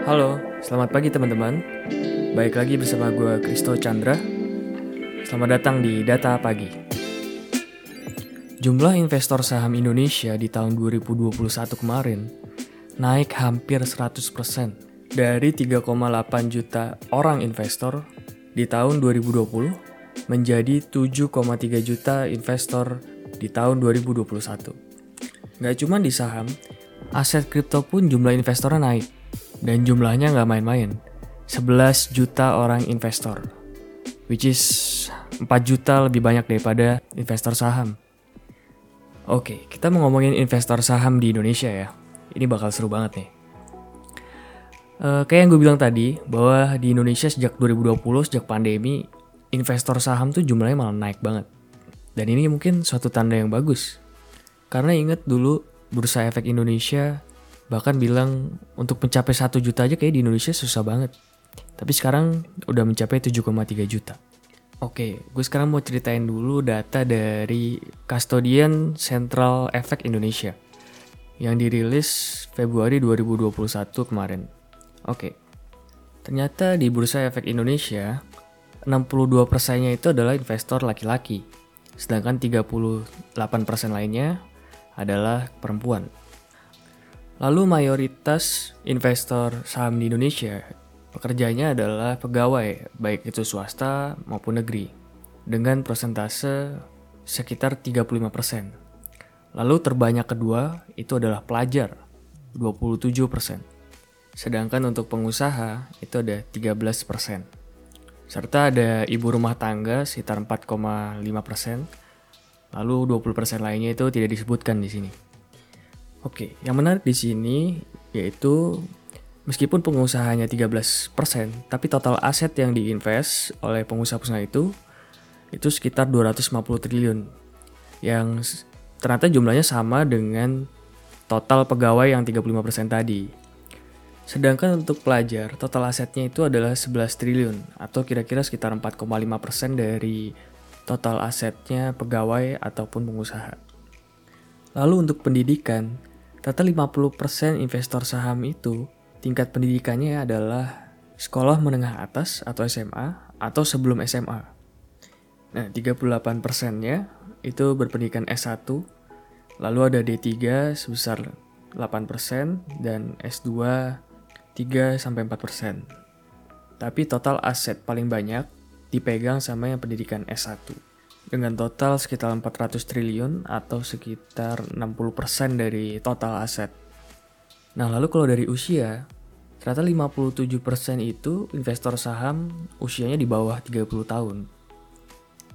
Halo, selamat pagi teman-teman. Baik lagi bersama gue Kristo Chandra. Selamat datang di Data Pagi. Jumlah investor saham Indonesia di tahun 2021 kemarin naik hampir 100% dari 3,8 juta orang investor di tahun 2020 menjadi 7,3 juta investor di tahun 2021. Gak cuma di saham, aset kripto pun jumlah investornya naik dan jumlahnya nggak main-main. 11 juta orang investor. Which is 4 juta lebih banyak daripada investor saham. Oke, kita mau ngomongin investor saham di Indonesia ya. Ini bakal seru banget nih. Uh, kayak yang gue bilang tadi, bahwa di Indonesia sejak 2020, sejak pandemi, investor saham tuh jumlahnya malah naik banget. Dan ini mungkin suatu tanda yang bagus. Karena inget dulu Bursa Efek Indonesia bahkan bilang untuk mencapai 1 juta aja kayak di Indonesia susah banget. Tapi sekarang udah mencapai 7,3 juta. Oke, gue sekarang mau ceritain dulu data dari Custodian Central Effect Indonesia yang dirilis Februari 2021 kemarin. Oke, ternyata di Bursa Efek Indonesia, 62 persennya itu adalah investor laki-laki, sedangkan 38 persen lainnya adalah perempuan. Lalu mayoritas investor saham di Indonesia pekerjanya adalah pegawai, baik itu swasta maupun negeri, dengan persentase sekitar 35%. Lalu terbanyak kedua itu adalah pelajar, 27%. Sedangkan untuk pengusaha itu ada 13%. Serta ada ibu rumah tangga sekitar 4,5%. Lalu 20% lainnya itu tidak disebutkan di sini. Oke, yang menarik di sini yaitu meskipun pengusahanya 13%, tapi total aset yang diinvest oleh pengusaha-pengusaha itu itu sekitar 250 triliun. Yang ternyata jumlahnya sama dengan total pegawai yang 35% tadi. Sedangkan untuk pelajar, total asetnya itu adalah 11 triliun atau kira-kira sekitar 4,5% dari total asetnya pegawai ataupun pengusaha. Lalu untuk pendidikan, Ternyata 50% investor saham itu tingkat pendidikannya adalah sekolah menengah atas atau SMA atau sebelum SMA. Nah, 38%-nya itu berpendidikan S1, lalu ada D3 sebesar 8% dan S2 3 sampai 4%. Tapi total aset paling banyak dipegang sama yang pendidikan S1 dengan total sekitar 400 triliun atau sekitar 60% dari total aset. Nah, lalu kalau dari usia, ternyata 57% itu investor saham usianya di bawah 30 tahun.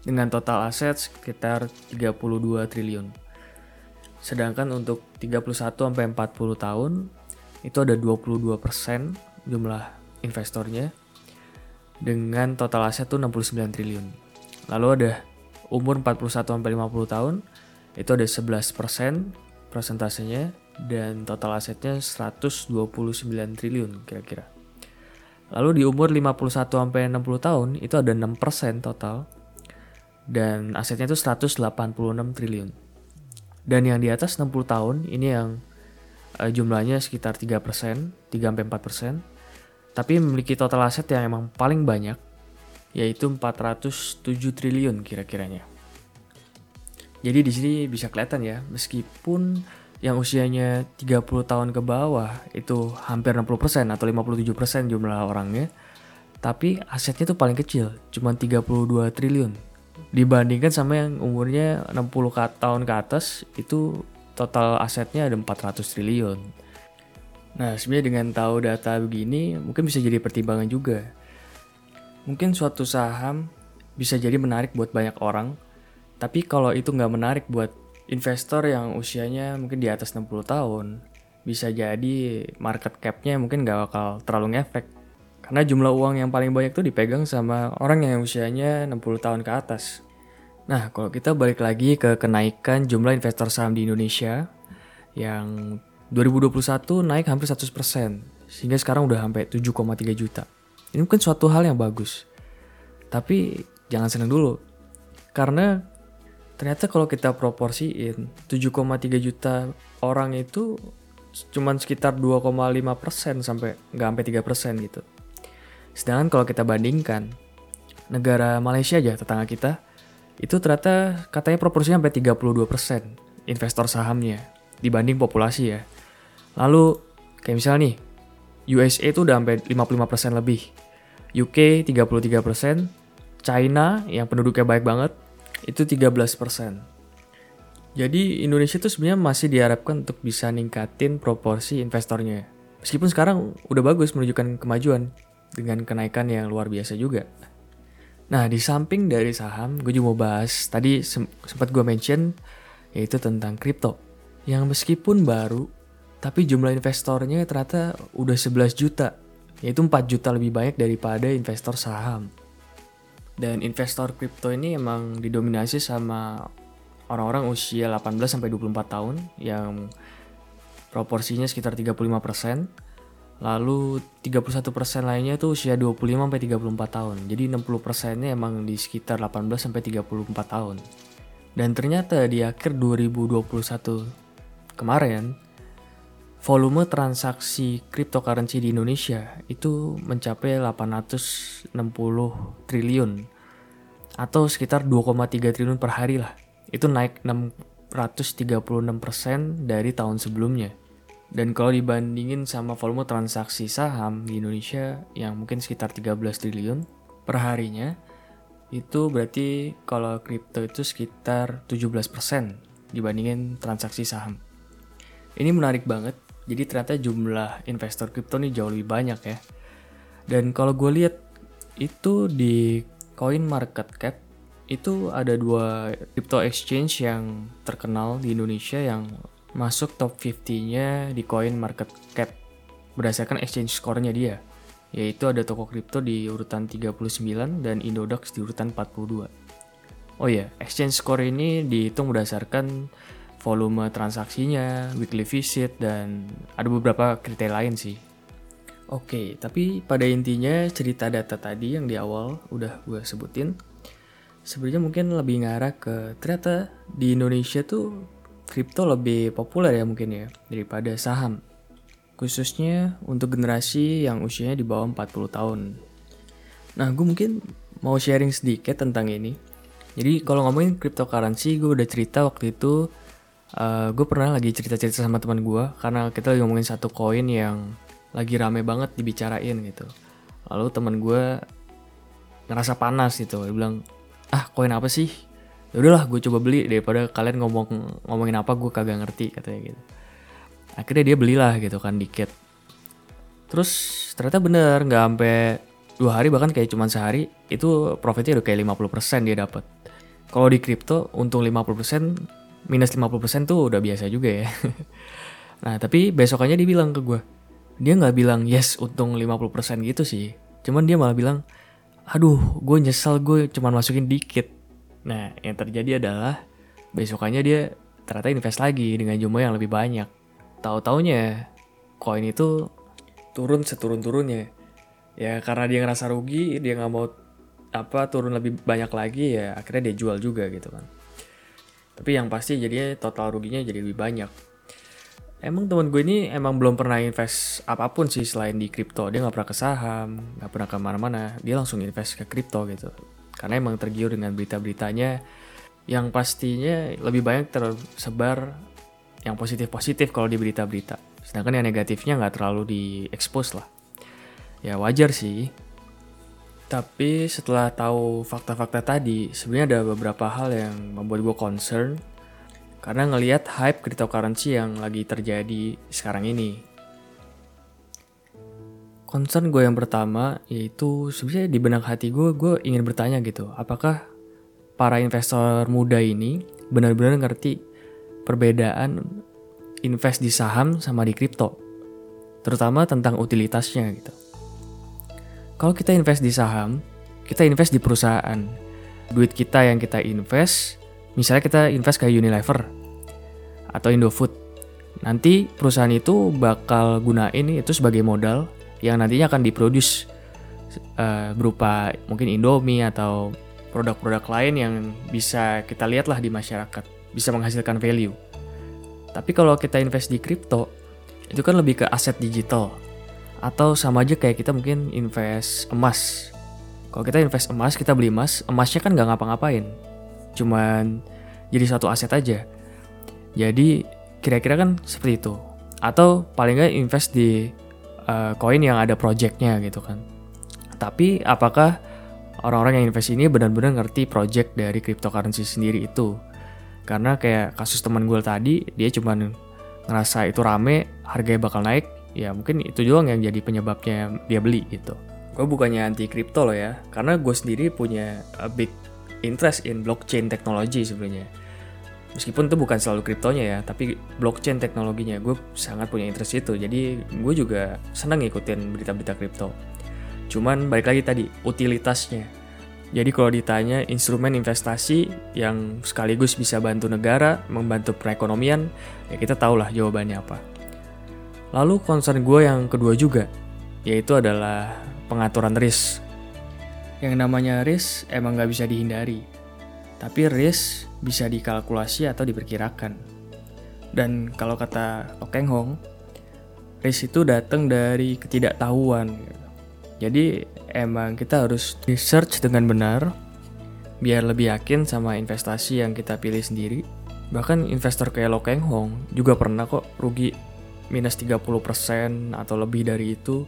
Dengan total aset sekitar 32 triliun. Sedangkan untuk 31 sampai 40 tahun itu ada 22% jumlah investornya dengan total aset tuh 69 triliun. Lalu ada umur 41 sampai 50 tahun itu ada 11% persentasenya dan total asetnya 129 triliun kira-kira. Lalu di umur 51 sampai 60 tahun itu ada 6% total dan asetnya itu 186 triliun. Dan yang di atas 60 tahun ini yang uh, jumlahnya sekitar 3%, 3 sampai 4%, tapi memiliki total aset yang emang paling banyak yaitu 407 triliun kira-kiranya. Jadi di sini bisa kelihatan ya, meskipun yang usianya 30 tahun ke bawah itu hampir 60% atau 57% jumlah orangnya, tapi asetnya tuh paling kecil, cuma 32 triliun. Dibandingkan sama yang umurnya 60 tahun ke atas, itu total asetnya ada 400 triliun. Nah, sebenarnya dengan tahu data begini, mungkin bisa jadi pertimbangan juga Mungkin suatu saham bisa jadi menarik buat banyak orang, tapi kalau itu nggak menarik buat investor yang usianya mungkin di atas 60 tahun, bisa jadi market cap-nya mungkin nggak bakal terlalu ngefek. Karena jumlah uang yang paling banyak tuh dipegang sama orang yang usianya 60 tahun ke atas. Nah, kalau kita balik lagi ke kenaikan jumlah investor saham di Indonesia yang 2021 naik hampir 100%, sehingga sekarang udah sampai 7,3 juta. Ini mungkin suatu hal yang bagus. Tapi jangan senang dulu. Karena ternyata kalau kita proporsiin 7,3 juta orang itu cuman sekitar 2,5% sampai nggak sampai 3% gitu. Sedangkan kalau kita bandingkan negara Malaysia aja tetangga kita itu ternyata katanya proporsinya sampai 32% investor sahamnya dibanding populasi ya. Lalu kayak misalnya nih USA itu udah sampai 55% lebih. UK 33%, China yang penduduknya baik banget itu 13%. Jadi Indonesia tuh sebenarnya masih diharapkan untuk bisa ningkatin proporsi investornya. Meskipun sekarang udah bagus menunjukkan kemajuan dengan kenaikan yang luar biasa juga. Nah, di samping dari saham, gue juga mau bahas tadi sempat gue mention yaitu tentang kripto. Yang meskipun baru, tapi jumlah investornya ternyata udah 11 juta. Yaitu 4 juta lebih banyak daripada investor saham. Dan investor kripto ini emang didominasi sama orang-orang usia 18 sampai 24 tahun yang proporsinya sekitar 35%. Lalu 31% lainnya itu usia 25 sampai 34 tahun. Jadi 60%-nya emang di sekitar 18 sampai 34 tahun. Dan ternyata di akhir 2021 kemarin volume transaksi cryptocurrency di Indonesia itu mencapai 860 triliun atau sekitar 2,3 triliun per hari lah itu naik 636% dari tahun sebelumnya. Dan kalau dibandingin sama volume transaksi saham di Indonesia yang mungkin sekitar 13 triliun per harinya, itu berarti kalau kripto itu sekitar 17% dibandingin transaksi saham. Ini menarik banget, jadi ternyata jumlah investor kripto nih jauh lebih banyak ya. Dan kalau gue lihat itu di coin market cap itu ada dua crypto exchange yang terkenal di Indonesia yang masuk top 50-nya di coin market cap berdasarkan exchange score-nya dia yaitu ada toko kripto di urutan 39 dan Indodax di urutan 42. Oh iya, exchange score ini dihitung berdasarkan volume transaksinya, weekly visit, dan ada beberapa kriteria lain sih. Oke, tapi pada intinya cerita data tadi yang di awal udah gue sebutin, sebenarnya mungkin lebih ngarah ke ternyata di Indonesia tuh kripto lebih populer ya mungkin ya daripada saham. Khususnya untuk generasi yang usianya di bawah 40 tahun. Nah, gue mungkin mau sharing sedikit tentang ini. Jadi kalau ngomongin cryptocurrency, gue udah cerita waktu itu uh, gue pernah lagi cerita-cerita sama teman gue karena kita lagi ngomongin satu koin yang lagi rame banget dibicarain gitu. Lalu teman gue ngerasa panas gitu, dia bilang ah koin apa sih? Ya udahlah gue coba beli daripada kalian ngomong ngomongin apa gue kagak ngerti katanya gitu. Akhirnya dia belilah gitu kan dikit. Terus ternyata bener nggak sampai dua hari bahkan kayak cuma sehari itu profitnya udah kayak 50% dia dapat kalau di crypto untung 50% minus 50% tuh udah biasa juga ya. Nah tapi besokannya dia bilang ke gue dia nggak bilang yes untung 50% gitu sih. Cuman dia malah bilang aduh gue nyesel gue cuma masukin dikit. Nah yang terjadi adalah besokannya dia ternyata invest lagi dengan jumlah yang lebih banyak. Tahu taunya koin itu turun seturun turunnya ya karena dia ngerasa rugi dia nggak mau apa turun lebih banyak lagi ya akhirnya dia jual juga gitu kan tapi yang pasti jadinya total ruginya jadi lebih banyak. Emang teman gue ini emang belum pernah invest apa pun sih selain di kripto. Dia nggak pernah ke saham nggak pernah ke mana-mana. Dia langsung invest ke kripto gitu. Karena emang tergiur dengan berita-beritanya. Yang pastinya lebih banyak tersebar yang positif-positif kalau di berita-berita. Sedangkan yang negatifnya nggak terlalu di expose lah. Ya wajar sih tapi setelah tahu fakta-fakta tadi sebenarnya ada beberapa hal yang membuat gue concern karena ngelihat hype cryptocurrency yang lagi terjadi sekarang ini. Concern gue yang pertama yaitu sebenarnya di benak hati gue, gue ingin bertanya gitu, apakah para investor muda ini benar-benar ngerti perbedaan invest di saham sama di kripto, terutama tentang utilitasnya gitu. Kalau kita invest di saham, kita invest di perusahaan. Duit kita yang kita invest Misalnya kita invest kayak Unilever atau Indofood. Nanti perusahaan itu bakal gunain itu sebagai modal yang nantinya akan diproduce uh, berupa mungkin Indomie atau produk-produk lain yang bisa kita lihat lah di masyarakat, bisa menghasilkan value. Tapi kalau kita invest di kripto, itu kan lebih ke aset digital. Atau sama aja kayak kita mungkin invest emas. Kalau kita invest emas, kita beli emas, emasnya kan nggak ngapa-ngapain. Cuman jadi satu aset aja. Jadi kira-kira kan seperti itu. Atau paling nggak invest di uh, koin yang ada projectnya gitu kan. Tapi apakah orang-orang yang invest ini benar-benar ngerti project dari cryptocurrency sendiri itu? Karena kayak kasus teman gue tadi, dia cuma ngerasa itu rame, harganya bakal naik, ya mungkin itu doang yang jadi penyebabnya dia beli gitu. Gue bukannya anti kripto loh ya, karena gue sendiri punya a big interest in blockchain technology sebenarnya. Meskipun itu bukan selalu kriptonya ya, tapi blockchain teknologinya gue sangat punya interest itu. Jadi gue juga senang ngikutin berita-berita kripto. Cuman balik lagi tadi, utilitasnya. Jadi kalau ditanya instrumen investasi yang sekaligus bisa bantu negara, membantu perekonomian, ya kita tahulah jawabannya apa. Lalu concern gue yang kedua juga, yaitu adalah pengaturan risk. Yang namanya risk emang nggak bisa dihindari, tapi risk bisa dikalkulasi atau diperkirakan. Dan kalau kata Okeng Hong, risk itu datang dari ketidaktahuan. Jadi emang kita harus research dengan benar biar lebih yakin sama investasi yang kita pilih sendiri. Bahkan investor kayak Lo Keng Hong juga pernah kok rugi minus 30% atau lebih dari itu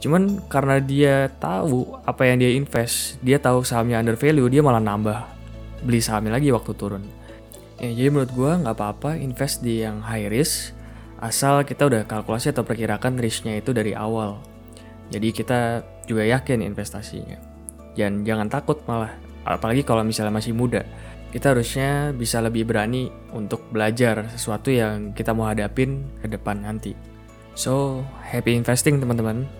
Cuman karena dia tahu apa yang dia invest, dia tahu sahamnya under value, dia malah nambah beli sahamnya lagi waktu turun. Ya, jadi menurut gue nggak apa-apa invest di yang high risk, asal kita udah kalkulasi atau perkirakan risknya itu dari awal. Jadi kita juga yakin investasinya. Dan jangan takut malah, apalagi kalau misalnya masih muda. Kita harusnya bisa lebih berani untuk belajar sesuatu yang kita mau hadapin ke depan nanti. So, happy investing teman-teman.